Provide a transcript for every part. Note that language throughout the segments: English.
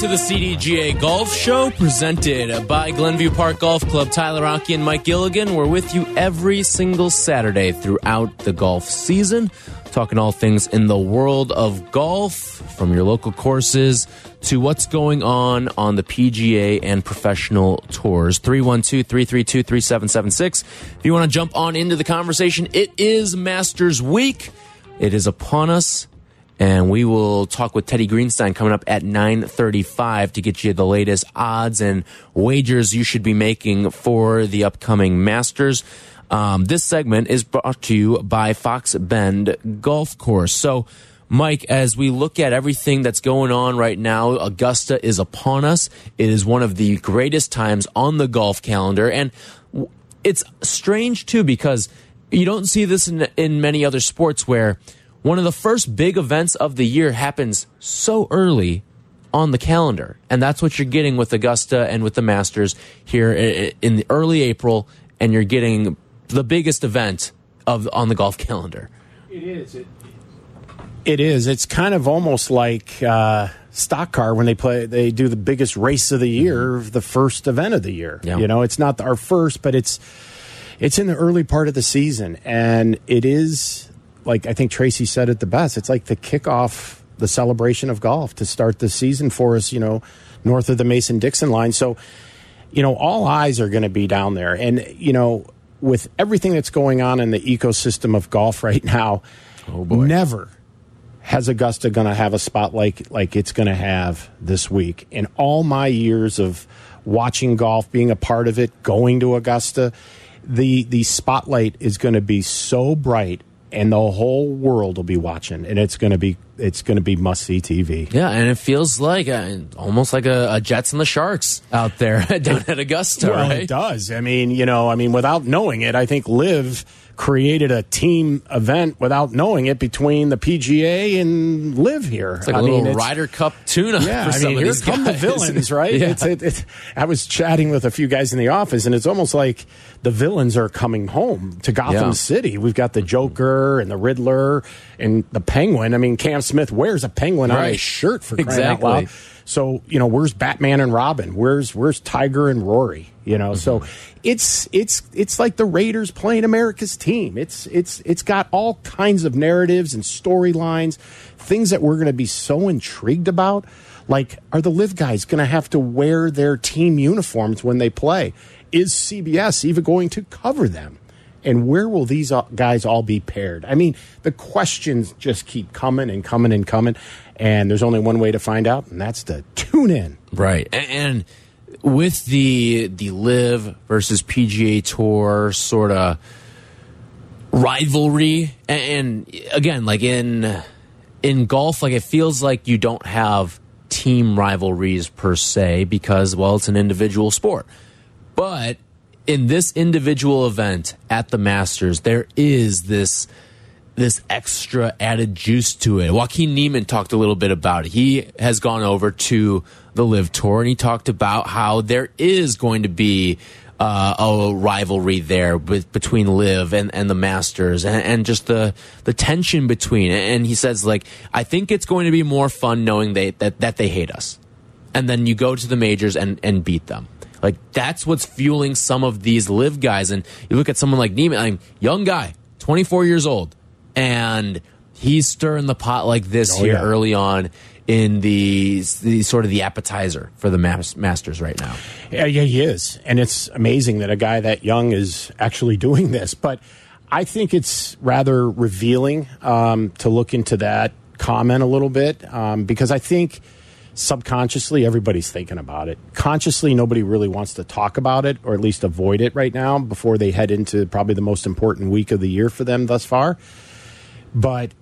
To the CDGA Golf Show presented by Glenview Park Golf Club. Tyler Aki and Mike Gilligan. We're with you every single Saturday throughout the golf season, talking all things in the world of golf, from your local courses to what's going on on the PGA and professional tours. 312 332 3776. If you want to jump on into the conversation, it is Masters Week. It is upon us and we will talk with Teddy Greenstein coming up at 9:35 to get you the latest odds and wagers you should be making for the upcoming Masters. Um, this segment is brought to you by Fox Bend Golf Course. So, Mike, as we look at everything that's going on right now, Augusta is upon us. It is one of the greatest times on the golf calendar, and it's strange too because you don't see this in, in many other sports where one of the first big events of the year happens so early on the calendar. And that's what you're getting with Augusta and with the Masters here in the early April. And you're getting the biggest event of on the golf calendar. It is. It, it is. It's kind of almost like uh, stock car when they play. They do the biggest race of the year, mm -hmm. the first event of the year. Yeah. You know, it's not our first, but it's it's in the early part of the season, and it is like I think Tracy said it the best. It's like the kickoff, the celebration of golf to start the season for us. You know, north of the Mason Dixon line. So, you know, all eyes are going to be down there, and you know, with everything that's going on in the ecosystem of golf right now, oh boy. never has Augusta going to have a spot like like it's going to have this week. In all my years of watching golf, being a part of it, going to Augusta, the the spotlight is going to be so bright and the whole world will be watching, and it's going to be it's going to be must see TV. Yeah, and it feels like a, almost like a, a, Jets and the Sharks out there down at Augusta. Well, right? it does. I mean, you know, I mean, without knowing it, I think LIV created a team event without knowing it between the PGA and LIV here. It's like a I little mean, Ryder Cup tuna. Yeah, I mean, here come guys. the villains, right? yeah. It's, it, it, I was chatting with a few guys in the office, and it's almost like the villains are coming home to Gotham yeah. City. We've got the Joker and the Riddler and the Penguin. I mean, Cam Smith wears a penguin right. on his shirt for crying exactly. out loud. So you know, where's Batman and Robin? Where's where's Tiger and Rory? You know, mm-hmm. so it's it's it's like the Raiders playing America's team. It's it's it's got all kinds of narratives and storylines, things that we're going to be so intrigued about. Like, are the LIV guys going to have to wear their team uniforms when they play? Is CBS even going to cover them? And where will these guys all be paired? I mean, the questions just keep coming and coming and coming. And there's only one way to find out, and that's to tune in. Right. And, with the the LIV versus PGA Tour sort of rivalry, and, again, like in in golf, like it feels like you don't have team rivalries per se because, well, it's an individual sport. But in this individual event at the Masters, there is this this extra added juice to it. Joaquin Niemann talked a little bit about it. He has gone over to the LIV Tour and he talked about how there is going to be uh, a rivalry there with, between LIV and, and the Masters and, and, just the the tension between. And he says like I think it's going to be more fun knowing they that, that they hate us. And then you go to the majors and, and beat them. Like that's what's fueling some of these LIV guys. And you look at someone like Niemann, I mean, young guy, 24 years old, and he's stirring the pot like this oh, here yeah. early on in the, the sort of the appetizer for the Masters right now. Yeah, yeah, he is, and it's amazing that a guy that young is actually doing this. But I think it's rather revealing um, to look into that comment a little bit um, because I think subconsciously everybody's thinking about it consciously nobody really wants to talk about it or at least avoid it right now before they head into probably the most important week of the year for them thus far but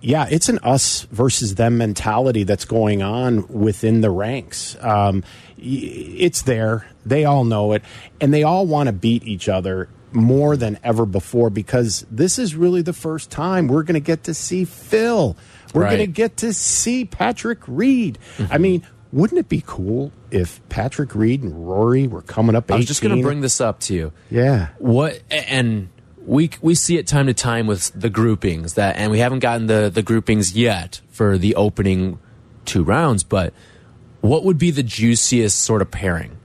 yeah, it's an us versus them mentality that's going on within the ranks. Um, it's there. They all know it. And they all want to beat each other more than ever before because this is really the first time we're going to get to see Phil. We're Right. going to get to see Patrick Reed. Mm-hmm. I mean, wouldn't it be cool if Patrick Reed and Rory were coming up 18? I was just going to bring this up to you. Yeah. What and we we see it time to time with the groupings that, and we haven't gotten the the groupings yet for the opening two rounds. But what would be the juiciest sort of pairing?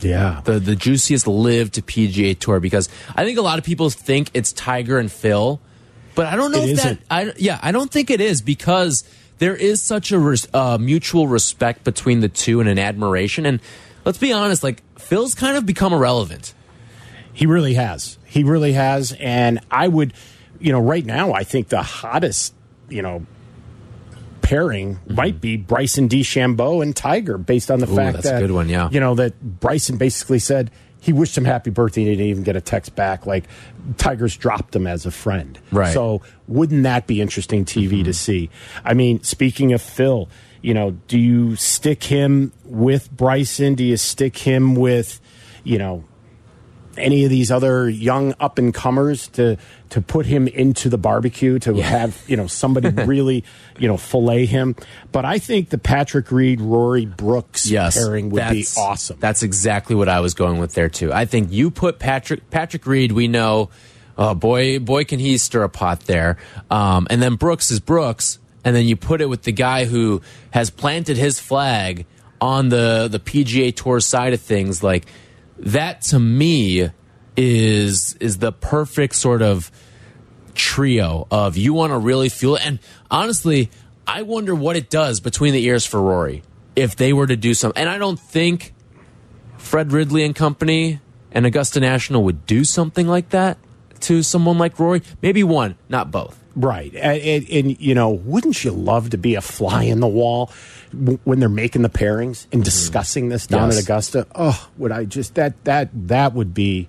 Yeah. the the juiciest LIV to PGA Tour because I think a lot of people think it's Tiger and Phil, but I don't know It if isn't. that. I yeah, I don't think it is because there is such a res, uh, mutual respect between the two and an admiration. And let's be honest, like Phil's kind of become irrelevant. He really has. He really has. And I would, you know, right now, I think the hottest, you know, pairing Mm-hmm. might be Bryson DeChambeau and Tiger, based on the fact that's a that good one, yeah. you know that Bryson basically said he wished him happy birthday. and He didn't even get a text back. Like Tiger's dropped him as a friend. Right. So wouldn't that be interesting TV to see? I mean, speaking of Phil, you know, do you stick him with Bryson? Do you stick him with, you know, any of these other young up and comers to to put him into the barbecue to have you know somebody really you know fillet him. But I think the Patrick Reed Rory Brooks Yes, pairing would be awesome. That's exactly what I was going with there too. I think you put Patrick Patrick Reed. We know, oh boy, boy, can he stir a pot there. Um, and then Brooks is Brooks, and then you put it with the guy who has planted his flag on the the PGA Tour side of things. Like that to me is is the perfect sort of trio of you want to really feel it. And honestly, I wonder what it does between the ears for Rory if they were to do something. And I don't think Fred Ridley and company and Augusta National would do something like that to someone like Rory. Maybe one, not both. Right, and, and, and, you know, wouldn't you love to be a fly in the wall w- when they're making the pairings and mm-hmm. discussing this down Yes. at Augusta? Oh, would I just that that that would be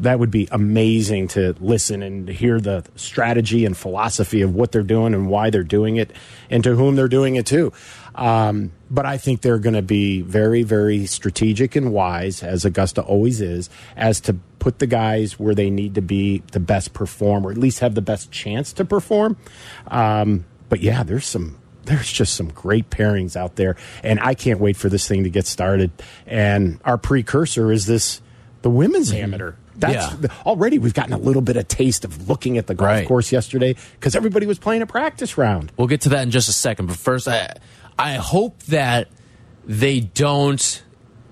that would be amazing to listen and to hear the strategy and philosophy of what they're doing and why they're doing it and to whom they're doing it to. Um, but I think they're going to be very, very strategic and wise, as Augusta always is, as to put the guys where they need to be to best perform, or at least have the best chance to perform. Um, but yeah, there's some. There's just some great pairings out there, and I can't wait for this thing to get started. And our precursor is this the women's amateur. That's Yeah. already we've gotten a little bit of taste of looking at the golf Right. course yesterday because everybody was playing a practice round. We'll get to that in just a second. But first, I, I hope that they don't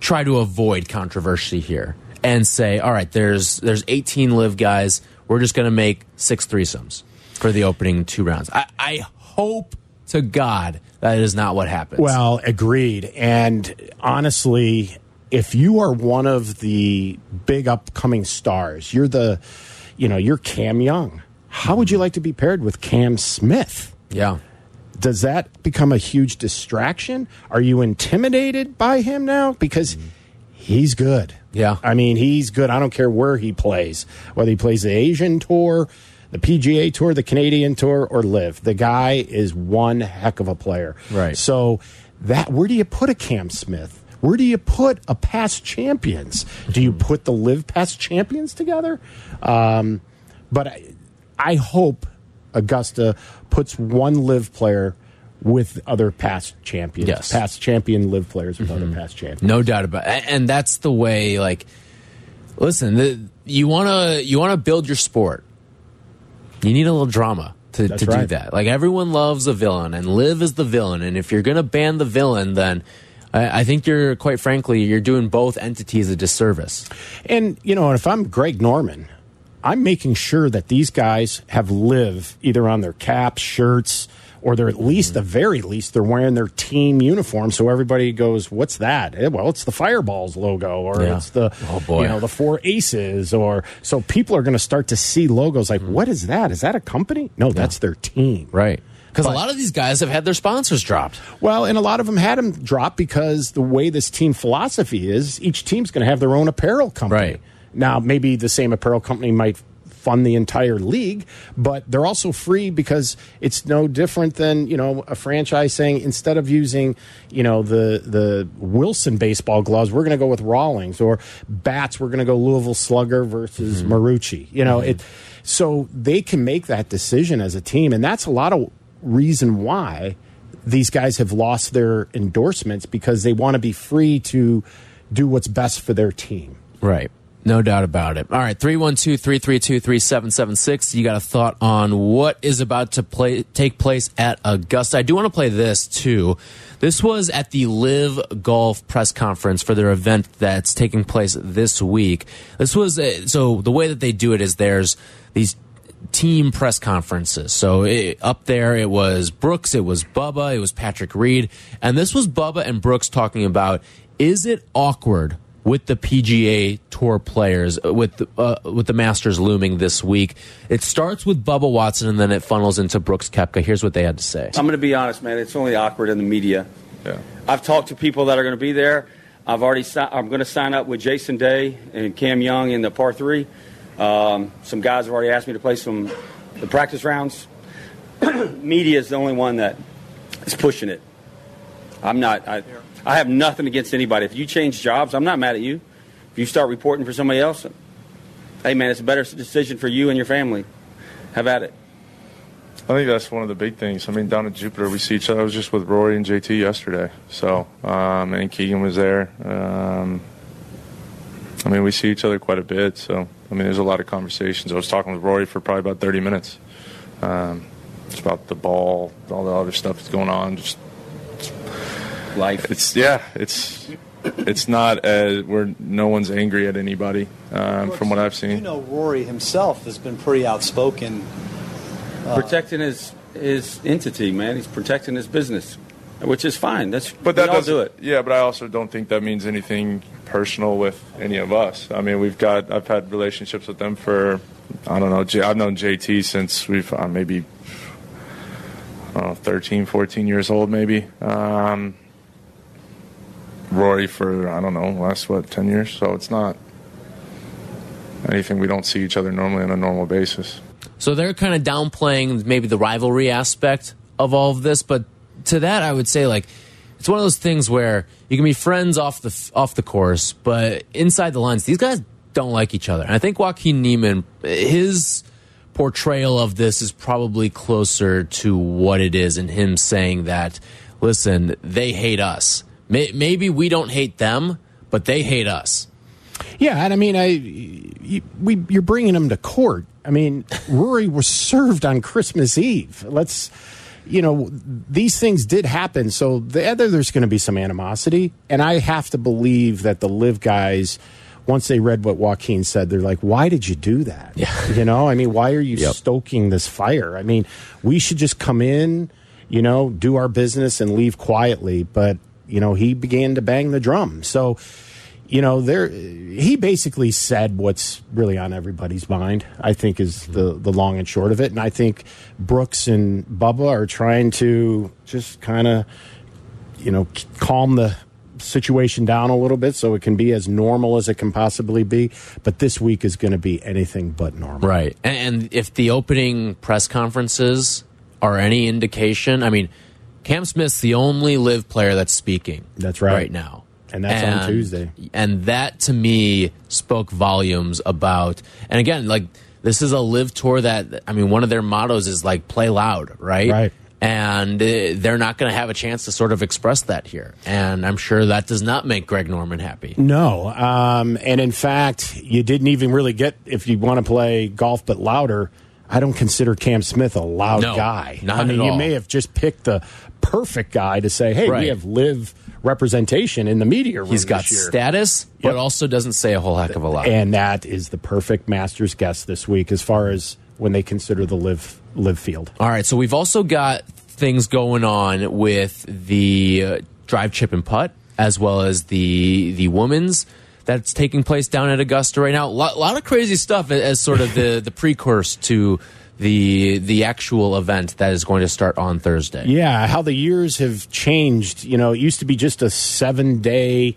try to avoid controversy here and say, all right, there's there's 18 LIV guys. We're just going to make six threesomes for the opening two rounds. I, I hope to God that is not what happens. Well, agreed. And honestly, if you are one of the big upcoming stars, you're the, you know, you're Cam Young. How would you like to be paired with Cam Smith? yeah. Does that become a huge distraction? Are you intimidated by him now? Because he's good. Yeah. I mean, he's good. I don't care where he plays, whether he plays the Asian tour, the PGA tour, the Canadian tour, or LIV. The guy is one heck of a player. Right. So that where do you put a Cam Smith? Where do you put a past champions? Do you put the LIV past champions together? Um, but I, I hope Augusta puts one LIV player with other past champions. Yes. Mm-hmm. Past champion LIV players with other past champions. No doubt about it. And that's the way like listen, the, you want to you want to build your sport. You need a little drama to, to do right. that. Like everyone loves a villain and LIV is the villain and if you're going to ban the villain then I, I think you're quite frankly you're doing both entities a disservice. And you know, if I'm Greg Norman, I'm making sure that these guys have LIV either on their caps, shirts, or they're at least, the very least, they're wearing their team uniform. So everybody goes, "What's that?" Eh, well, it's the Fireballs logo, or Yeah. it's the Oh, boy. you know the four aces, or so people are going to start to see logos like, "What is that? Is that a company?" No, that's their team. Right. Cuz a lot of these guys have had their sponsors dropped. Well, and a lot of them had them drop because the way this team philosophy is, each team's going to have their own apparel company. Right. Now, maybe the same apparel company might fund the entire league, but they're also free because it's no different than you know a franchise saying instead of using you know the the Wilson baseball gloves, we're going to go with Rawlings or bats, we're going to go Louisville Slugger versus mm-hmm. Marucci. You know mm-hmm. it, so they can make that decision as a team, and that's a lot of reason why these guys have lost their endorsements because they want to be free to do what's best for their team. Right. No doubt about it. All right, 312 332 3776. You got a thought on what is about to play take place at Augusta. I do want to play this too. This was at the LIV Golf press conference for their event that's taking place this week. This was uh, so the way that they do it is there's these team press conferences. So it, up there, it was Brooks, it was Bubba, it was Patrick Reed, and this was Bubba and Brooks talking about is it awkward with the PGA Tour players, uh, with the, uh, with the Masters looming this week. It starts with Bubba Watson and then it funnels into Brooks Koepka. Here's what they had to say. I'm going to be honest, man. It's only awkward in the media. Yeah. I've talked to people that are going to be there. I've already si- I'm going to sign up with Jason Day and Cam Young in the par three. Um, some guys have already asked me to play some the practice rounds. media is the only one that is pushing it. I'm not. I, I have nothing against anybody. If you change jobs, I'm not mad at you. If you start reporting for somebody else, hey man, it's a better decision for you and your family. Have at it. I think that's one of the big things. I mean, down at Jupiter, we see each other. I was just with Rory and JT yesterday, so um, and Keegan was there. Um, I mean, we see each other quite a bit. So, I mean, there's a lot of conversations. I was talking with Rory for probably about 30 minutes. Um, it's about the ball, all the other stuff that's going on, just life. It's yeah, it's it's not as where no one's angry at anybody um, from what I've seen. You know, Rory himself has been pretty outspoken, uh, protecting his his entity. Man, he's protecting his business, which is fine. That's but that all do it. Yeah, but I also don't think that means anything personal with any of us. I mean, we've got I've had relationships with them for I don't know. I've known JT since we've uh, maybe. I don't know, 13, 14 years old, maybe. Um, Rory for I don't know last what ten years, so it's not anything we don't see each other normally on a normal basis. So they're kind of downplaying maybe the rivalry aspect of all of this, but to that I would say like it's one of those things where you can be friends off the off the course, but inside the lines, these guys don't like each other. And I think Joaquin Niemann, his portrayal of this is probably closer to what it is, in him saying that, listen, they hate us Maybe we don't hate them, but they hate us. Yeah, and I mean, I you, we you're bringing them to court. I mean, Rory was served on Christmas Eve. Let's, you know, these things did happen. So the there's going to be some animosity, and I have to believe that the LIV guys. Once they read what Joaquin said, they're like, "Why did you do that? Yeah. You know, I mean, why are you yep. stoking this fire? I mean, we should just come in, you know, do our business and leave quietly. But you know, he began to bang the drum. So, you know, there he basically said what's really on everybody's mind. I think is the the long and short of it. And I think Brooks and Bubba are trying to just kind of, you know, calm the situation down a little bit so it can be as normal as it can possibly be. But this week is going to be anything but normal. Right. And if the opening press conferences are any indication, I mean Cam Smith's the only LIV player that's speaking. That's right. Right now. And that's and, on Tuesday. And that to me spoke volumes about and again, like this is a LIV tour that I mean one of their mottos is like play loud, right? Right. And uh, they're not going to have a chance to sort of express that here. And I'm sure that does not make Greg Norman happy. No. Um, and in fact, you didn't even really get, if you want to play golf but louder, I don't consider Cam Smith a loud no, guy. Not I mean, you may have just picked the perfect guy to say, "Hey, right. we have LIV representation in the media room." He's got status, yep. but also doesn't say a whole heck of a lot. And that is the perfect Masters guest this week, as far as when they consider the live LIV field. All right, so we've also got things going on with the uh, drive, chip, and putt, as well as the the women's that's taking place down at Augusta right now. A lot, lot, of crazy stuff as sort of the the precursor to the the actual event that is going to start on Thursday. Yeah, how the years have changed. You know, it used to be just a seven day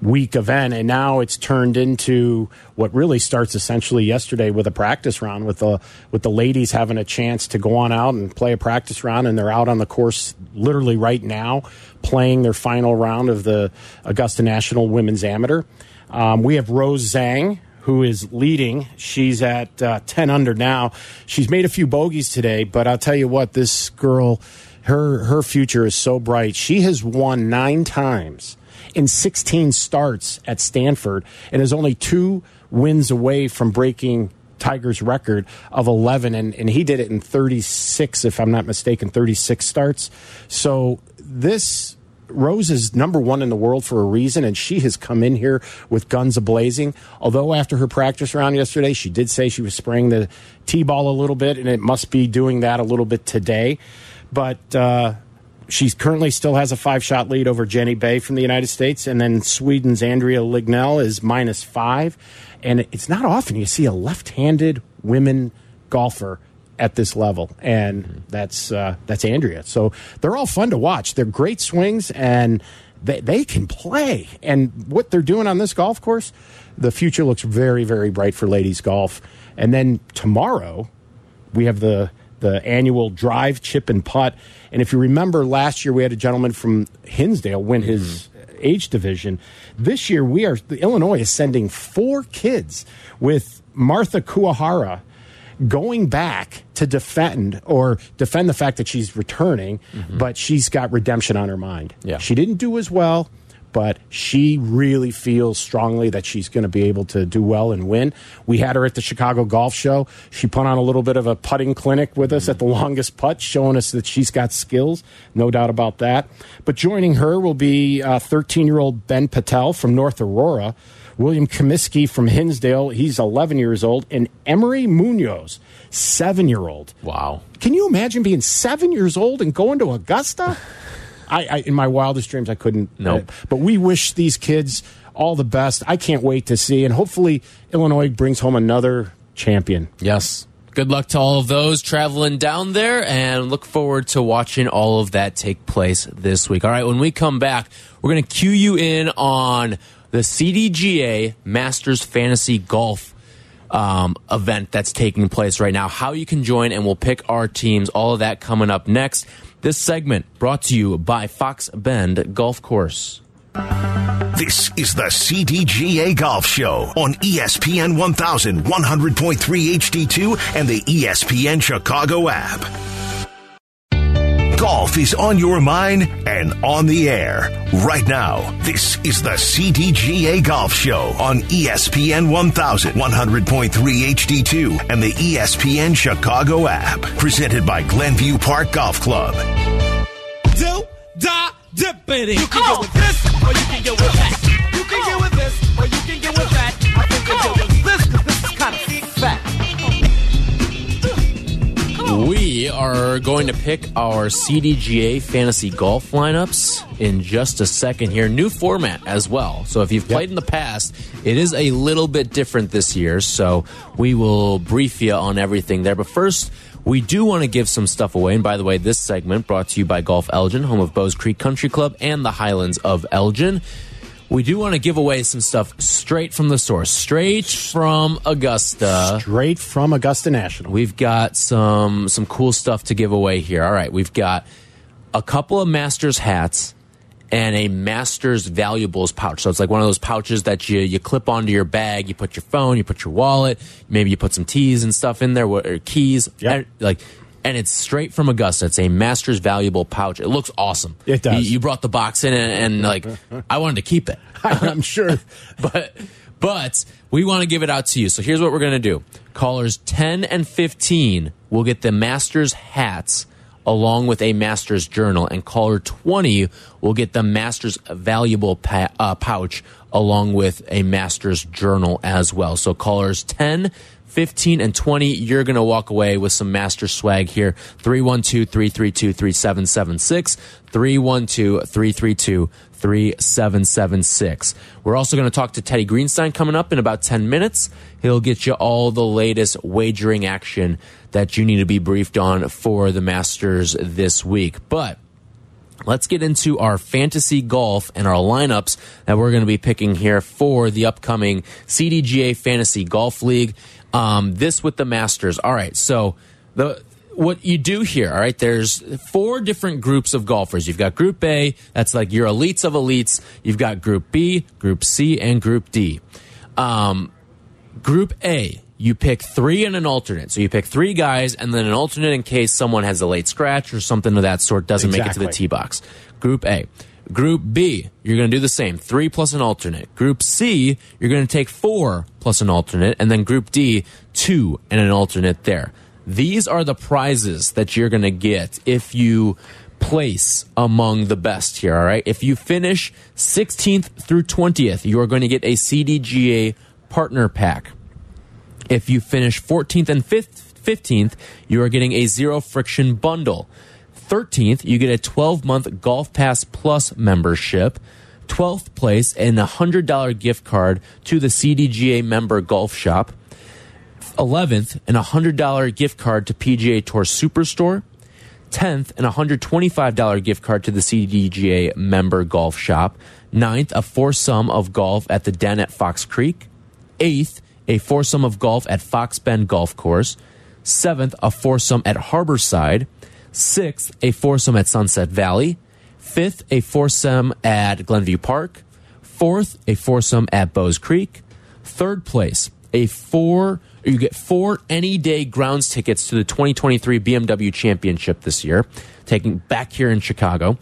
week event, and now it's turned into what really starts essentially yesterday with a practice round with the with the ladies having a chance to go on out and play a practice round, and they're out on the course literally right now playing their final round of the Augusta National Women's Amateur. Um, we have Rose Zhang. Who is leading? She's at uh, 10 under now. She's made a few bogeys today, but I'll tell you what, this girl, her her future is so bright. She has won nine times in 16 starts at Stanford and is only two wins away from breaking Tiger's record of 11, and, and he did it in 36, if I'm not mistaken, 36 starts. So this Rose is number one in the world for a reason, and she has come in here with guns ablazing. Although after her practice round yesterday, she did say she was spraying the tee ball a little bit, and it must be doing that a little bit today. But uh, she currently still has a five shot lead over Jenny Bae from the United States, and then Sweden's Andrea Lignell is minus five. And it's not often you see a left handed women golfer at this level, and that's uh, that's Andrea. So they're all fun to watch. They're great swings, and they, they can play. And what they're doing on this golf course, the future looks very very bright for ladies golf. And then tomorrow, we have the the annual drive, chip, and putt. And if you remember, last year we had a gentleman from Hinsdale win his age division. This year we are Illinois is sending four kids with Martha Kuahara going back to defend or defend the fact that she's returning, mm-hmm. but she's got redemption on her mind. Yeah. She didn't do as well, but she really feels strongly that she's going to be able to do well and win. We had her at the Chicago Golf Show. She put on a little bit of a putting clinic with us at the mm-hmm. longest putt, showing us that she's got skills, no doubt about that. But joining her will be uh, 13 year old Ben Patel from North Aurora. William Comiskey from Hinsdale, he's 11 years old, and Emery Munoz, seven year old. Wow. Can you imagine being seven years old and going to Augusta? I, I in my wildest dreams, I couldn't. Nope. uh, but we wish these kids all the best. I can't wait to see, and hopefully Illinois brings home another champion. Yes. Good luck to all of those traveling down there and look forward to watching all of that take place this week. All right, when we come back, we're going to cue you in on the CDGA Masters Fantasy Golf um, event that's taking place right now, how you can join, and we'll pick our teams. All of that coming up next. This segment brought to you by Fox Bend Golf Course. This is the CDGA Golf Show on ESPN 1100.3 HD2 and the ESPN Chicago app. Golf is on your mind and on the air right now. This is the CDGA Golf Show on E ESPN 1100.3 HD2 and the ESPN Chicago app. Presented by Glenview Park Golf Club. do, da, dippity. You can oh. get with this, or you can get with that. You can get with this, or you We are going to pick our CDGA fantasy golf lineups in just a second here. New format as well. So if you've played in the past, it is a little bit different this year. So we will brief you on everything there. But first, we do want to give some stuff away. And by the way, this segment brought to you by Golf Elgin, home of Bowes Creek Country Club and the Highlands of Elgin. We do want to give away some stuff straight from the source, straight from Augusta. Straight from Augusta National. We've got some some cool stuff to give away here. All right, we've got a couple of Masters hats and a Masters valuables pouch. So it's like one of those pouches that you you clip onto your bag. You put your phone, you put your wallet, maybe you put some teas and stuff in there, or keys, Yep. like. And it's straight from Augusta. It's a Masters valuable pouch. It looks awesome. It does. You, you brought the box in, and, and like I wanted to keep it. I'm sure. but but we want to give it out to you. So here's what we're going to do. Callers 10 and 15 will get the Masters hats along with a Masters journal and caller 20 will get the Masters valuable pa- uh, pouch along with a Masters journal as well. So callers 10 15 and 20, you're going to walk away with some master swag here. 312 332 3776. 312 332 3776. We're also going to talk to Teddy Greenstein coming up in about 10 minutes. He'll get you all the latest wagering action that you need to be briefed on for the Masters this week. But Let's get into our fantasy golf and our lineups that we're going to be picking here for the upcoming CDGA Fantasy Golf League. Um, this with the Masters. All right, so the what you do here, all right, there's four different groups of golfers. You've got Group A, that's like your elites of elites. You've got Group B, Group C, and Group D. Um, group A, you pick three and an alternate. So you pick three guys and then an alternate in case someone has a late scratch or something of that sort doesn't make it to the Exactly. tee box. Group A. Group B, you're going to do the same, three plus an alternate. Group C, you're going to take four plus an alternate. And then Group D, two and an alternate there. These are the prizes that you're going to get if you place among the best here, all right? If you finish 16th through 20th, you are going to get a CDGA partner pack. If you finish 14th and 5th, 15th, you are getting a zero friction bundle. 13th, you get a 12 month Golf Pass Plus membership. 12th place, and a $100 gift card to the CDGA member golf shop. 11th, and a $100 gift card to PGA Tour Superstore. 10th, and a $125 gift card to the CDGA member golf shop. 9th, a foursome of golf at the Den at Fox Creek. 8th, a foursome of golf at Fox Bend Golf Course. 7th, a foursome at Harborside. 6th, a foursome at Sunset Valley. 5th, a foursome at Glenview Park. 4th, a foursome at Bowes Creek. Third place, a four, you get four any day grounds tickets to the 2023 BMW Championship this year, taking back here in Chicago.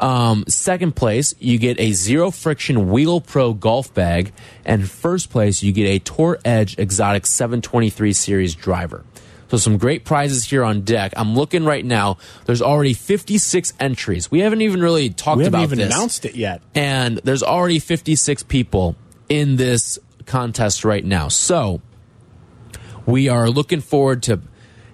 Um, second place, you get a zero friction Wheel Pro golf bag. And first place, you get a Tour Edge Exotic 723 Series driver. So some great prizes here on deck. I'm looking right now. There's already 56 entries. We haven't even really talked We haven't about even this announced it yet. and there's already 56 people in this contest right now. So we are looking forward to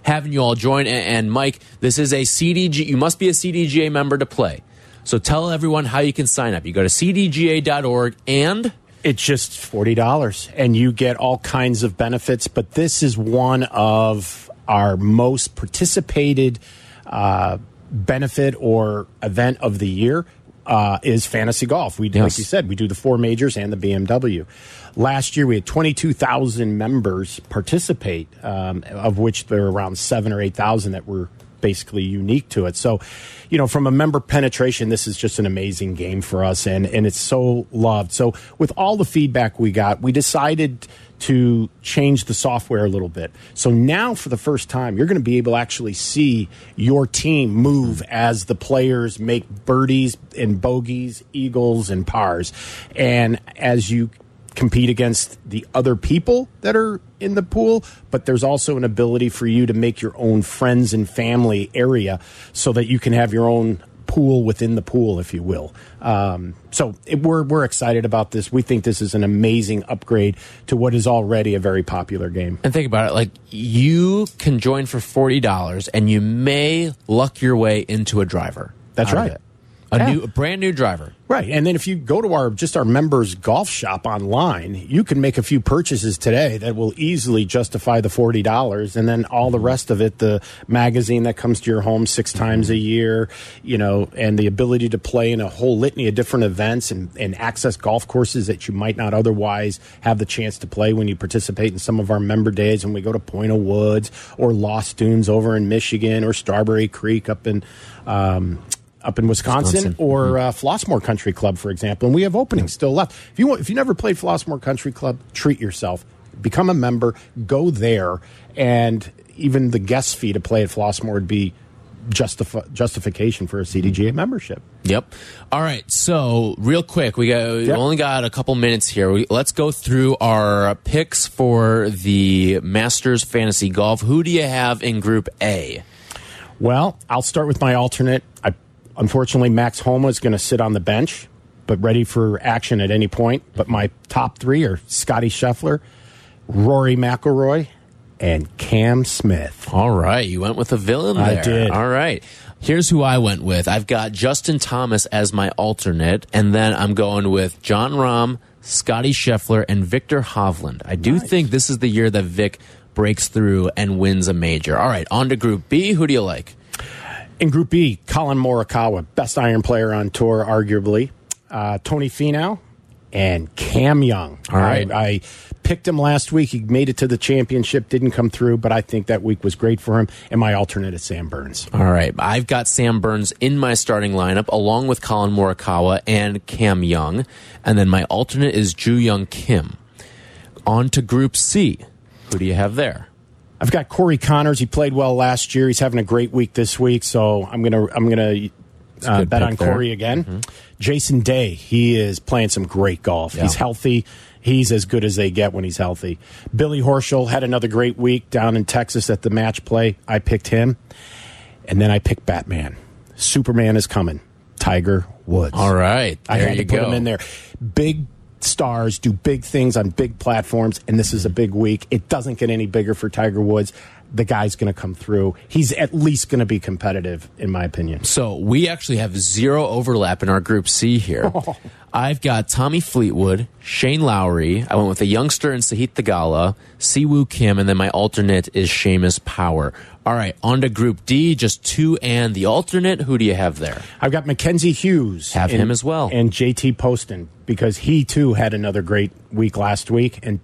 having you all join. And, and Mike, this is a CDG. You must be a CDGA member to play. So tell everyone how you can sign up. You go to cdga.org and It's just forty dollars, and you get all kinds of benefits. But this is one of our most participated uh, benefit or event of the year. Uh, is fantasy golf. We, like you said, we do the four majors and the BMW. Last year, we had 22,000 members participate, um, of which there were around seven or 8,000 that were basically unique to it. So, you know, from a member penetration, this is just an amazing game for us, and and it's so loved. So, with all the feedback we got, we decided to change the software a little bit. So now, for the first time, you're going to be able to actually see your team move as the players make birdies and bogeys, eagles and pars, and as you compete against the other people that are in the pool, but there's also an ability for you to make your own friends and family area so that you can have your own pool within the pool, if you will. Um, so it, we're we're excited about this. We think this is an amazing upgrade to what is already a very popular game. and think about it like you can join for $40 and you may luck your way into a driver. That's right. A Yeah. new a brand new driver. Right. And then if you go to our just our members golf shop online, you can make a few purchases today that will easily justify the $40 and then all the rest of it the magazine that comes to your home 6 times a year, you know, and the ability to play in a whole litany of different events and, and access golf courses that you might not otherwise have the chance to play when you participate in some of our member days when we go to Point O' Woods or Lost Dunes over in Michigan or Strawberry Creek up in um, up in Wisconsin, Wisconsin. or uh, Flossmoor Country Club, for example. And we have openings still left. If you want, if you never played Flossmoor Country Club, treat yourself. Become a member. Go there, and even the guest fee to play at Flossmoor would be justifi- justification for a CDGA membership. Yep. All right. So, real quick, we got we Yep. only got a couple minutes here. We, let's go through our picks for the Masters Fantasy Golf. Who do you have in Group A? Well, I'll start with my alternate. I, unfortunately, Max Homa is going to sit on the bench, but ready for action at any point. But my top three are Scotty Scheffler, Rory McIlroy, and Cam Smith. All right, you went with a villain I did. All right. Here's who I went with. I've got Justin Thomas as my alternate, and then I'm going with Jon Rahm, Scotty Scheffler, and Viktor Hovland. I do think this is the year that Vic breaks through and wins a major. All right, on to Group B. Who do you like? In Group B, Collin Morikawa, best iron player on tour, arguably. Uh, Tony Finau and Cam Young. All right. I, I picked him last week. He made it to the championship, didn't come through, but I think that week was great for him. And my alternate is Sam Burns. All right. I've got Sam Burns in my starting lineup along with Collin Morikawa and Cam Young. And then my alternate is Joohyung Kim. On to Group C. Who do you have there? I've got Corey Conners. He played well last year. He's having a great week this week, so I'm gonna I'm gonna uh, bet on there. Corey again. Jason Day. He is playing some great golf. Yeah. He's healthy. He's as good as they get when he's healthy. Billy Horschel had another great week down in Texas at the match play. I picked him, and then I picked Batman. Superman is coming. Tiger Woods. All right. I had you to put go. him in there. Big stars do big things on big platforms, and this is a big week. It doesn't get any bigger for Tiger Woods. The guy's going to come through. He's at least going to be competitive, in my opinion. So we actually have zero overlap in our Group C here. Oh. I've got Tommy Fleetwood, Shane Lowry. I went with a youngster in Sahith Theegala, Siwoo Kim, and then my alternate is Seamus Power. All right, on to Group D, just two and the alternate. Who do you have there? I've got Mackenzie Hughes. Have him as well. And JT Poston, because he too had another great week last week. And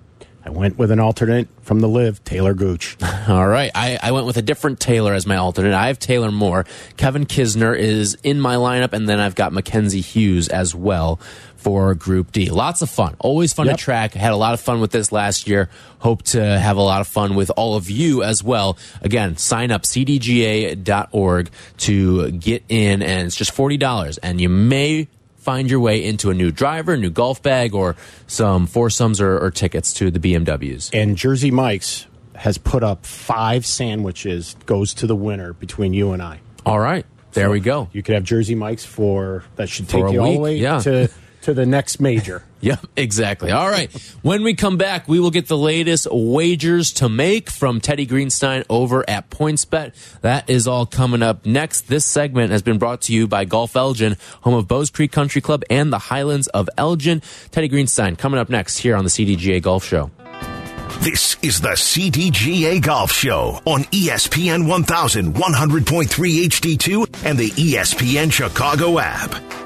I went with an alternate from the LIV, Taylor Gooch. All right. I, I went with a different Taylor as my alternate. I have Taylor Moore. Kevin Kisner is in my lineup, and then I've got Mackenzie Hughes as well for Group D. Lots of fun. Always fun Yep. to track. Had a lot of fun with this last year. Hope to have a lot of fun with all of you as well. Again, sign up cdga.org to get in, and it's just $40. And you may find your way into a new driver, new golf bag, or some foursomes or, or tickets to the BMWs. and Jersey Mike's has put up five sandwiches, goes to the winner between you and I. All right. There we go. You could have Jersey Mike's for that should take you all the way yeah. to to the next major. Yep, exactly. All right. When we come back, we will get the latest wagers to make from Teddy Greenstein over at PointsBet. That is all coming up next. This segment has been brought to you by Golf Elgin, home of Bowes Creek Country Club and the Highlands of Elgin. Teddy Greenstein coming up next here on the CDGA Golf Show. This is the CDGA Golf Show on E ESPN 1000, 100.3 HD2, and the E ESPN Chicago app.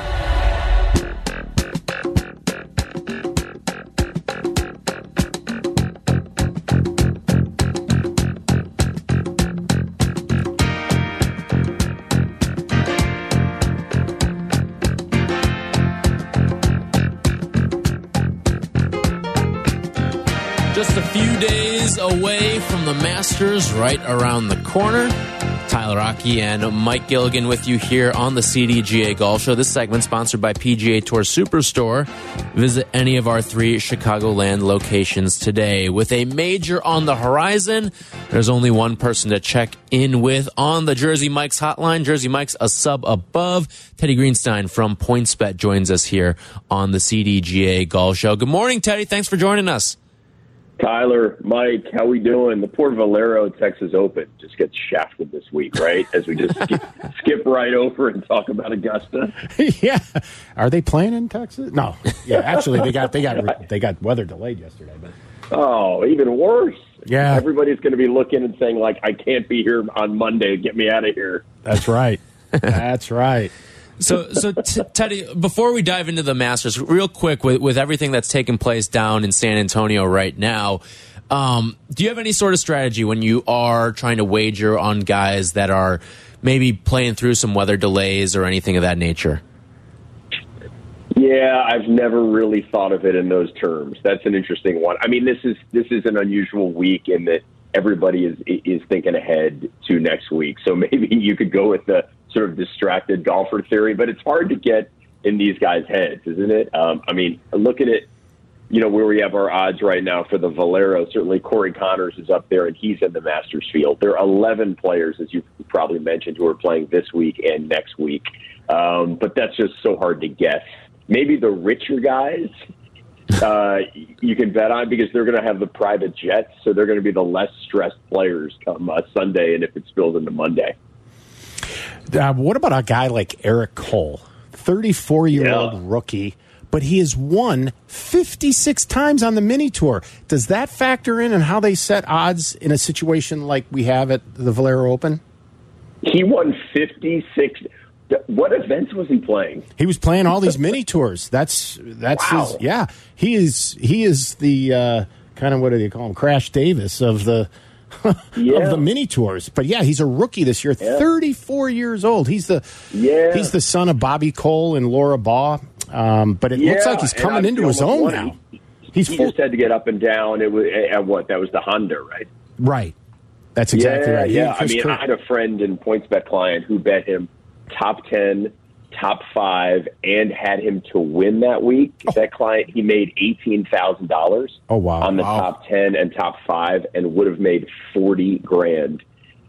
Masters, right around the corner. Tyler Aki and Mike Gilligan with you here on the CDGA Golf Show. This segment sponsored by PGA Tour Superstore. Visit any of our three Chicagoland locations today. With a major on the horizon, there's only one person to check in with on the Jersey Mike's hotline. Jersey Mike's a sub above. Teddy Greenstein from PointsBet joins us here on the CDGA Golf Show. Good morning, Teddy. Thanks for joining us. Tyler, Mike, how we doing? The poor Valero Texas Open just gets shafted this week, right? As we just skip, skip right over and talk about Augusta. yeah, are they playing in Texas? No. Yeah, actually, they got they got they got weather delayed yesterday. But Oh, even worse. Yeah. everybody's going to be looking and saying like, "I can't be here on Monday. Get me out of here." that's right. That's right. So, so Teddy, before we dive into the Masters, real quick, with, with everything that's taking place down in San Antonio right now, um, do you have any sort of strategy when you are trying to wager on guys that are maybe playing through some weather delays or anything of that nature? Yeah, I've never really thought of it in those terms. That's an interesting one. I mean, this is this is an unusual week in that everybody is is thinking ahead to next week. So maybe you could go with the sort of distracted golfer theory, but it's hard to get in these guys' heads, isn't it? Um, I mean, look at it. You know where we have our odds right now for the Valero. Certainly, Corey Conners is up there, and he's in the Masters field. There are 11 players, as you probably mentioned, who are playing this week and next week. Um, but that's just so hard to guess. Maybe the richer guys uh, you can bet on because they're going to have the private jets, so they're going to be the less stressed players come uh, Sunday, and if it spills into Monday. Uh, what about a guy like Eric Cole, 34 year old Yeah. rookie, but he has won 56 times on the mini tour. Does that factor in and how they set odds in a situation like we have at the Valero Open? He won 56. What events was he playing? He was playing all these mini tours. That's that's Wow. his yeah. He is he is the uh, kind of what do they call him? Crash Davis of the Yeah. of the mini tours. But yeah, he's a rookie this year, Yeah. 34 years old. He's the Yeah. he's the son of Bobby Cole and Laura Baugh. Um, but it looks like he's coming into his own now. He's He full, just had to get up and down. It was at what? That was the Honda, right? right. That's exactly yeah, right. Yeah, I mean, Kirk- I had a friend and PointsBet client who bet him top ten, top five, and had him to win that week. That client he made eighteen thousand dollars. Oh, wow. On the Wow. top ten and top five, and would have made forty grand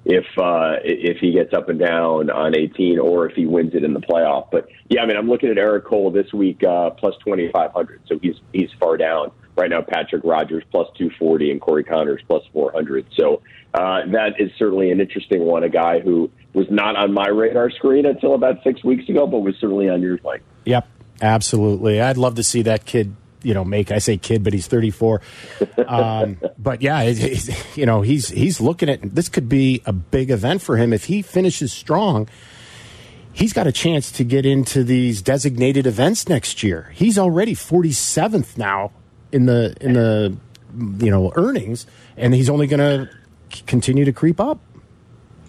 if uh, if he gets up and down on eighteen, or if he wins it in the playoff. But yeah, I mean, I'm looking at Eric Cole this week uh, plus twenty five hundred, so he's he's far down right now. Patrick Rodgers plus two forty, and Corey Conners plus four hundred. So uh, that is certainly an interesting one. A guy who was not on my radar screen until about six weeks ago, but was certainly on yours, Mike. Yep, absolutely. I'd love to see that kid. You know, make I say kid, but he's 34. Um, but yeah, it, it- you know, he's he's looking at this could be a big event for him if he finishes strong. He's got a chance to get into these designated events next year. He's already 47th now in the in the you know earnings, and he's only going to continue to creep up.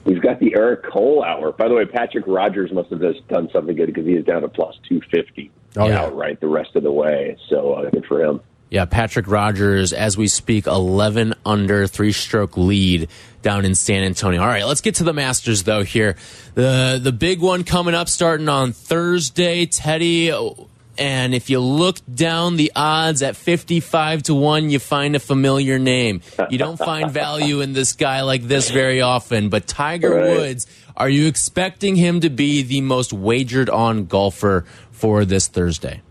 He's got the Eric Cole hour. By the way, Patrick Rodgers must have just done something good because he is down to plus 250 Oh, yeah. outright the rest of the way. So uh, good for him. Yeah, Patrick Rodgers, as we speak, 11 under, three stroke lead down in San Antonio. All right, let's get to the Masters, though, here. The, the big one coming up starting on Thursday, Teddy. And if you look down the odds at 55 to 1, you find a familiar name. You don't find value in this guy like this very often. But Tiger Right. Woods, are you expecting him to be the most wagered on golfer for this Thursday?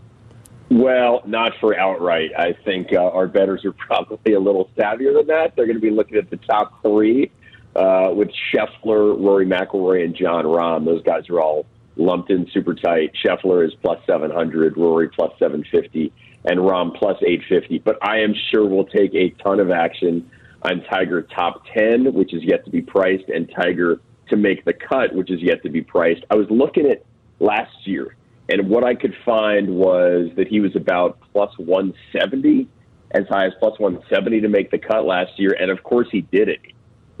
Well, not for outright. I think uh, our betters are probably a little savvier than that. They're going to be looking at the top three uh, with Scheffler, Rory McIlroy, and Jon Rahm. Those guys are all lumped in super tight. Scheffler is plus 700, Rory plus 750, and Rahm plus 850. But I am sure we'll take a ton of action on Tiger top 10, which is yet to be priced, and Tiger to make the cut, which is yet to be priced. I was looking at last year, and what I could find was that he was about plus 170, as high as plus 170 to make the cut last year, and of course he did it.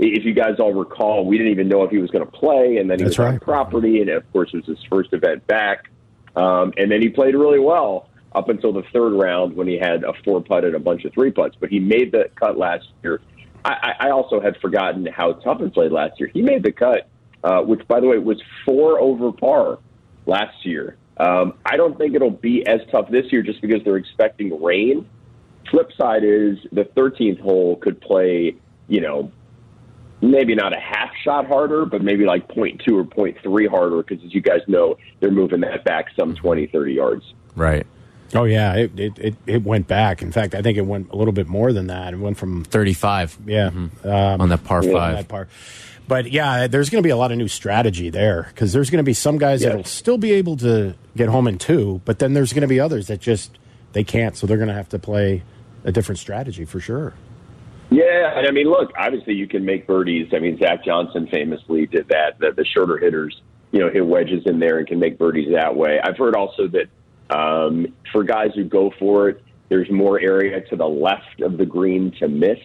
If you guys all recall, we didn't even know if he was going to play, and then he That's was on right. property, and of course it was his first event back. Um, and then he played really well up until the third round when he had a four putt and a bunch of three putts. But he made the cut last year. I, I I also had forgotten how Tuffin played last year. He made the cut, uh, which, by the way, was four over par last year. Um, I don't think it'll be as tough this year just because they're expecting rain. Flip side is the 13th hole could play, you know, maybe not a half shot harder, but maybe like 0.2 or 0.3 harder because, as you guys know, they're moving that back some 20, 30 yards. Right. Oh yeah, it, it it it went back. In fact, I think it went a little bit more than that. It went from 35 yeah um, on that par on five. that part. But yeah, there's going to be a lot of new strategy there because there's going to be some guys Yes. that'll still be able to get home in two, but then there's going to be others that just they can't, so they're going to have to play a different strategy for sure. Yeah, and I mean, look, obviously you can make birdies. I mean, Zach Johnson famously did that. The, the shorter hitters, you know, hit wedges in there and can make birdies that way. I've heard also that um, for guys who go for it, there's more area to the left of the green to miss.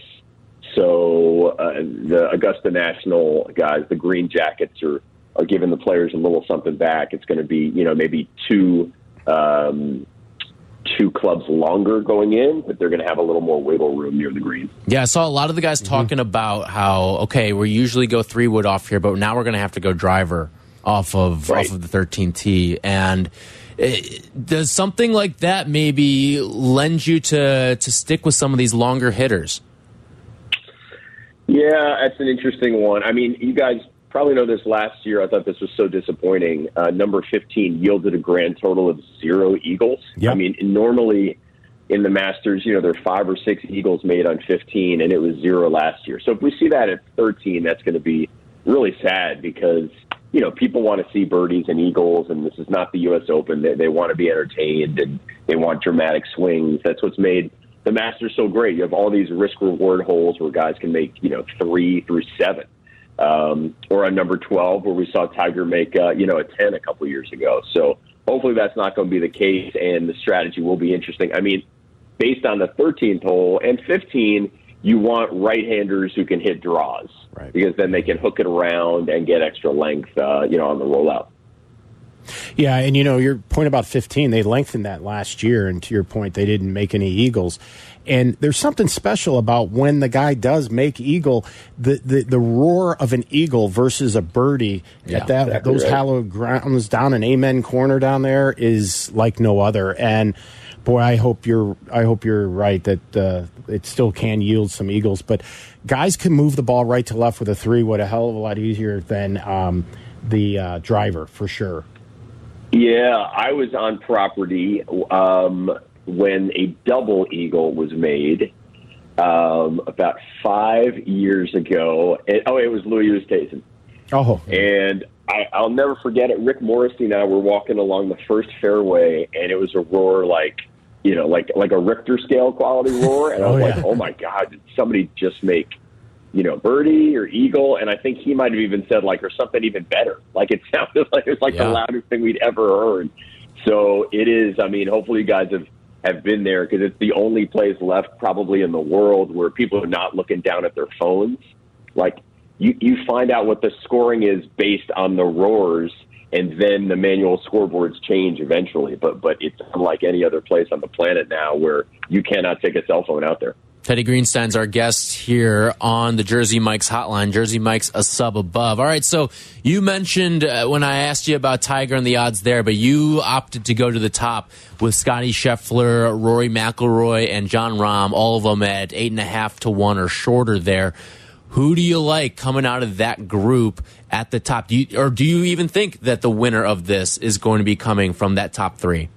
So uh, the Augusta National guys, the green jackets, are are giving the players a little something back. It's going to be, you know, maybe two. Um, Two clubs longer going in, but they're going to have a little more wiggle room near the green. Yeah, I saw a lot of the guys mm-hmm. talking about how okay, we usually go three wood off here, but now we're going to have to go driver off of Right. off of the 13 tee. And does something like that maybe lend you to to stick with some of these longer hitters? Yeah, that's an interesting one. I mean, you guys probably know this last year. I thought this was so disappointing. Uh, number 15 yielded a grand total of zero eagles. Yep. I mean, normally in the Masters, you know, there are five or six eagles made on 15, and it was zero last year. So if we see that at 13, that's going to be really sad because you know people want to see birdies and eagles, and this is not the U.S. Open. They, they want to be entertained and they want dramatic swings. That's what's made the Masters so great. You have all these risk reward holes where guys can make you know three through seven. Um, or on number 12, where we saw Tiger make, uh, you know, a 10 a couple years ago. So hopefully that's not going to be the case, and the strategy will be interesting. I mean, based on the 13th hole and 15, you want right-handers who can hit draws Right. because then they can hook it around and get extra length, uh, you know, on the rollout. Yeah, and you know your point about 15, they lengthened that last year, and to your point, they didn't make any eagles. And there's something special about when the guy does make eagle, the the, the roar of an eagle versus a birdie Yeah, at that exactly those right. hallowed grounds down in Amen Corner down there is like no other. And boy, I hope you're I hope you're right that uh, it still can yield some eagles, but guys can move the ball right to left with a three. What a hell of a lot easier than um, the uh, driver for sure. Yeah, I was on property um, when a double eagle was made um, about five years ago. And, oh, it was Louis Oosthuizen. Oh, And I, I'll never forget it. Rick Morrissey and I were walking along the first fairway, and it was a roar like, you know, like like a Richter scale quality roar. And I Oh, was yeah. like, oh my God, did somebody just make, you know, birdie or eagle? And I think he might have even said like, or something even better. Like it sounded like it was like Yeah. the loudest thing we'd ever heard. So it is. I mean, hopefully you guys have have been there because it's the only place left probably in the world where people are not looking down at their phones. Like you, you find out what the scoring is based on the roars, and then the manual scoreboards change eventually. But but it's unlike any other place on the planet now where you cannot take a cell phone out there. Teddy Greenstein's our guest here on the Jersey Mike's hotline. Jersey Mike's a sub above. All right, so you mentioned uh, when I asked you about Tiger and the odds there, but you opted to go to the top with Scotty Scheffler, Rory McIlroy, and Jon Rahm, all of them at eight and a half to one or shorter there. Who do you like coming out of that group at the top? Do you, or do you even think that the winner of this is going to be coming from that top three?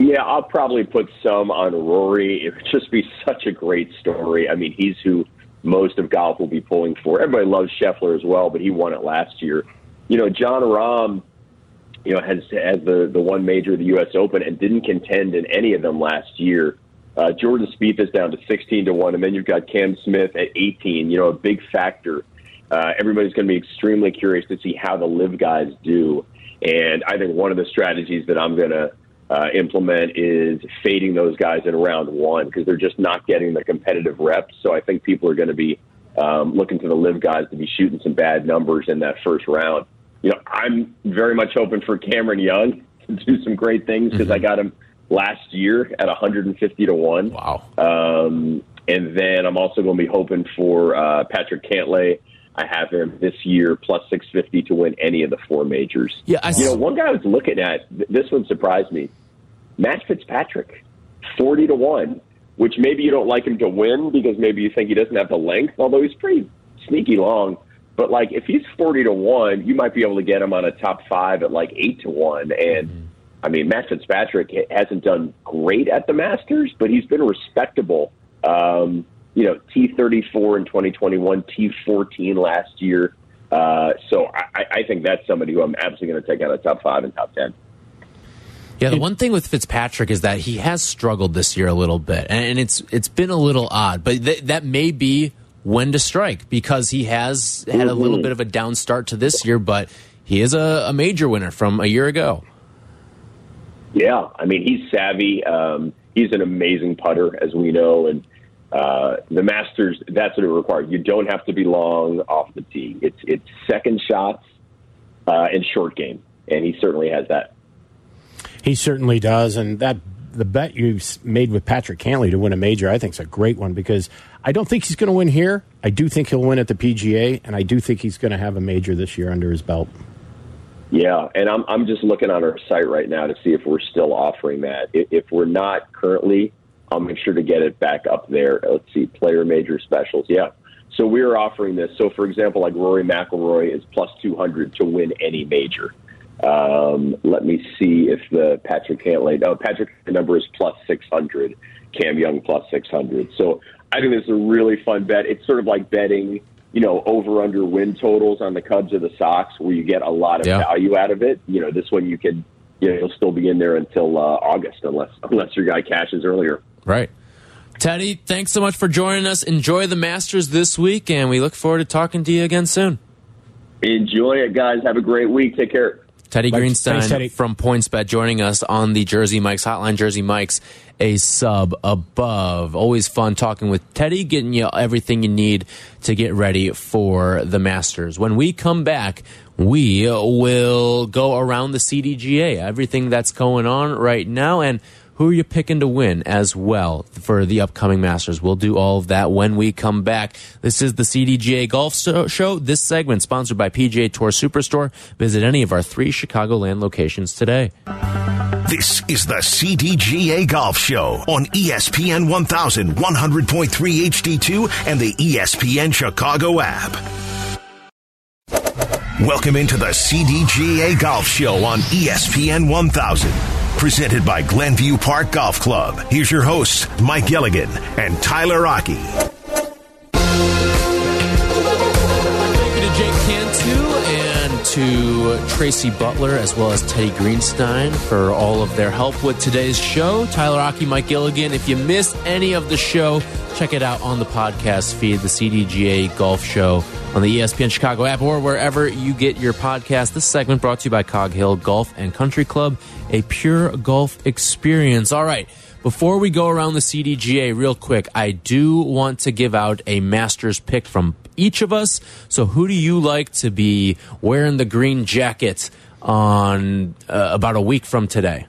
Yeah, I'll probably put some on Rory. It would just be such a great story. I mean, he's who most of golf will be pulling for. Everybody loves Scheffler as well, but he won it last year. You know, Jon Rahm, you know, has has the the one major the U.S. Open and didn't contend in any of them last year. Uh, Jordan Spieth is down to sixteen to one, and then you've got Cam Smith at eighteen. You know, a big factor. Uh, everybody's going to be extremely curious to see how the LIV guys do. And I think one of the strategies that I'm going to uh, implement is fading those guys in round one because they're just not getting the competitive reps. So I think people are going to be um, looking to the LIV guys to be shooting some bad numbers in that first round. You know, I'm very much hoping for Cameron Young to do some great things because I got him last year at 150 to one. Wow. Um, and then I'm also going to be hoping for uh, Patrick Cantlay. I have him this year plus 650 to win any of the four majors. Yeah, I you know, one guy I was looking at, th- this one surprised me. Matt Fitzpatrick, 40 to 1, which maybe you don't like him to win because maybe you think he doesn't have the length, although he's pretty sneaky long. But like if he's 40 to 1, you might be able to get him on a top 5 at like 8 to 1 and I mean, Matt Fitzpatrick hasn't done great at the Masters, but he's been respectable. Um, you know, T34 in 2021, T14 last year. Uh, so I, I think that's somebody who I'm absolutely going to take out of top five and top 10. Yeah, the one thing with Fitzpatrick is that he has struggled this year a little bit, and it's it's been a little odd. But th that may be when to strike because he has had a little bit of a down start to this year, but he is a, a major winner from a year ago. Yeah, I mean, he's savvy. Um, he's an amazing putter, as we know. And uh, the Masters, that's what it requires. You don't have to be long off the tee. It's, it's second shots uh, and short game. And he certainly has that. He certainly does, and that the bet you made with Patrick Cantlay to win a major, I think, is a great one because I don't think he's going to win here. I do think he'll win at the PGA, and I do think he's going to have a major this year under his belt. Yeah, and I'm I'm just looking on our site right now to see if we're still offering that. If, we're not currently, I'll make sure to get it back up there. Let's see, player major specials. Yeah, so we're offering this. So for example, like Rory McIlroy is plus 200 to win any major. Um, let me see if the Patrick Cantlay. Oh, Patrick the number is plus six hundred. Cam Young plus six hundred. So I think this is a really fun bet. It's sort of like betting, you know, over under win totals on the Cubs or the Sox, where you get a lot of Yeah. value out of it. You know, this one you can, you know, you'll still be in there until uh, August, unless unless your guy cashes earlier. Right. Teddy, thanks so much for joining us. Enjoy the Masters this week, and we look forward to talking to you again soon. Enjoy it, guys. Have a great week. Take care. Teddy Thanks- Greenstein thanks, Teddy. from PointsBet joining us on the Jersey Mike's Hotline. Jersey Mike's a sub above. Always fun talking with Teddy, getting you everything you need to get ready for the Masters. When we come back, we will go around the CDGA, everything that's going on right now, and who are you picking to win as well for the upcoming Masters? We'll do all of that when we come back. This is the CDGA Golf Show. This segment sponsored by PGA Tour Superstore. Visit any of our three Chicagoland locations today. This is the CDGA Golf Show on ESPN 1100.3 HD2, and the ESPN Chicago app. Welcome into the CDGA Golf Show on ESPN 1000. Presented by Glenview Park Golf Club. Here's your hosts, Mike Gilligan and Tyler Aki. To Tracy Butler as well as Teddy Greenstein for all of their help with today's show. Tyler Aki, Mike Gilligan. If you missed any of the show, check it out on the podcast feed, the CDGA Golf Show on the ESPN Chicago app or wherever you get your podcast. This segment brought to you by Cog Hill Golf and Country Club, a pure golf experience. All right. Before we go around the CDGA real quick, I do want to give out a master's pick from each of us. So who do you like to be wearing the green jacket on uh, about a week from today?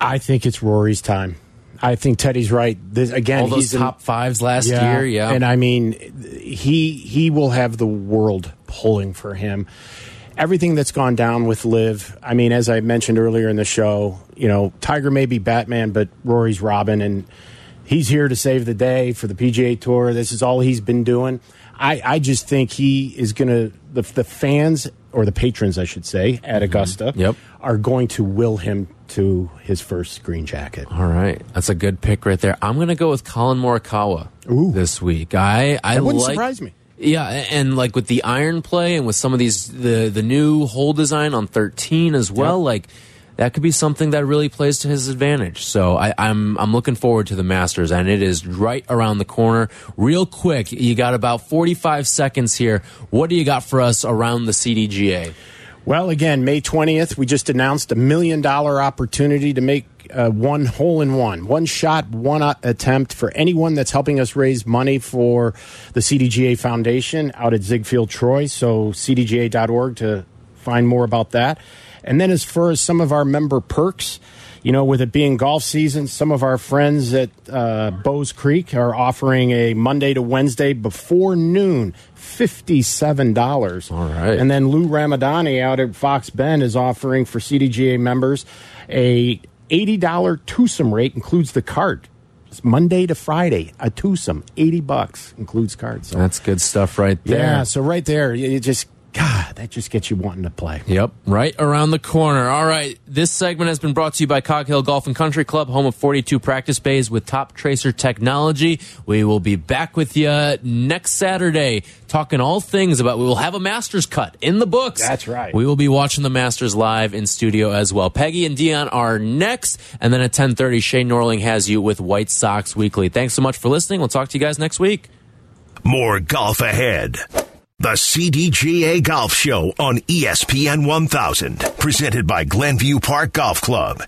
I think it's Rory's time. I think Teddy's right. This, again, All those he's in- top fives last year, yeah. And I mean, he he will have the world pulling for him. Everything that's gone down with LIV. I mean, as I mentioned earlier in the show, you know, Tiger may be Batman, but Rory's Robin, and he's here to save the day for the PGA Tour. This is all he's been doing. I, I just think he is going to the the fans or the patrons, I should say, at Augusta, Mm-hmm. Yep. are going to will him to his first green jacket. All right, that's a good pick right there. I'm going to go with Collin Morikawa Ooh. this week. I I That wouldn't like- surprise me. Yeah, and like with the iron play and with some of these the the new hole design on 13 as well, Yep. like that could be something that really plays to his advantage. So I, I'm I'm looking forward to the Masters, and it is right around the corner. Real quick, you got about 45 seconds here. What do you got for us around the CDGA? Well, again, May 20th, we just announced a million dollar opportunity to make uh, one hole in one, one shot, one uh, attempt for anyone that's helping us raise money for the CDGA Foundation out at Zigfield Troy. So, cdga.org to find more about that. And then, as far as some of our member perks, you know, with it being golf season, some of our friends at uh, Bowes Creek are offering a Monday to Wednesday before noon, $57. All right. And then Lou Ramadani out at Fox Bend is offering for CDGA members a $80 twosome rate, includes the cart. It's Monday to Friday, a twosome, 80 bucks, includes cards. So, That's good stuff right there. yeah, so right there, you just, God, that just gets you wanting to play. Yep, right around the corner. All right, this segment has been brought to you by Cog Hill Golf and Country Club, home of 42 practice bays with Toptracer technology. We will be back with you next Saturday talking all things about we will have a Masters cut in the books. That's right. We will be watching the Masters live in studio as well. Peggy and Dion are next, and then at 10:30 Shane Norling has you with White Sox Weekly. Thanks so much for listening. We'll talk to you guys next week. More golf ahead. The CDGA Golf Show on ESPN 1000. Presented by Glenview Park Golf Club.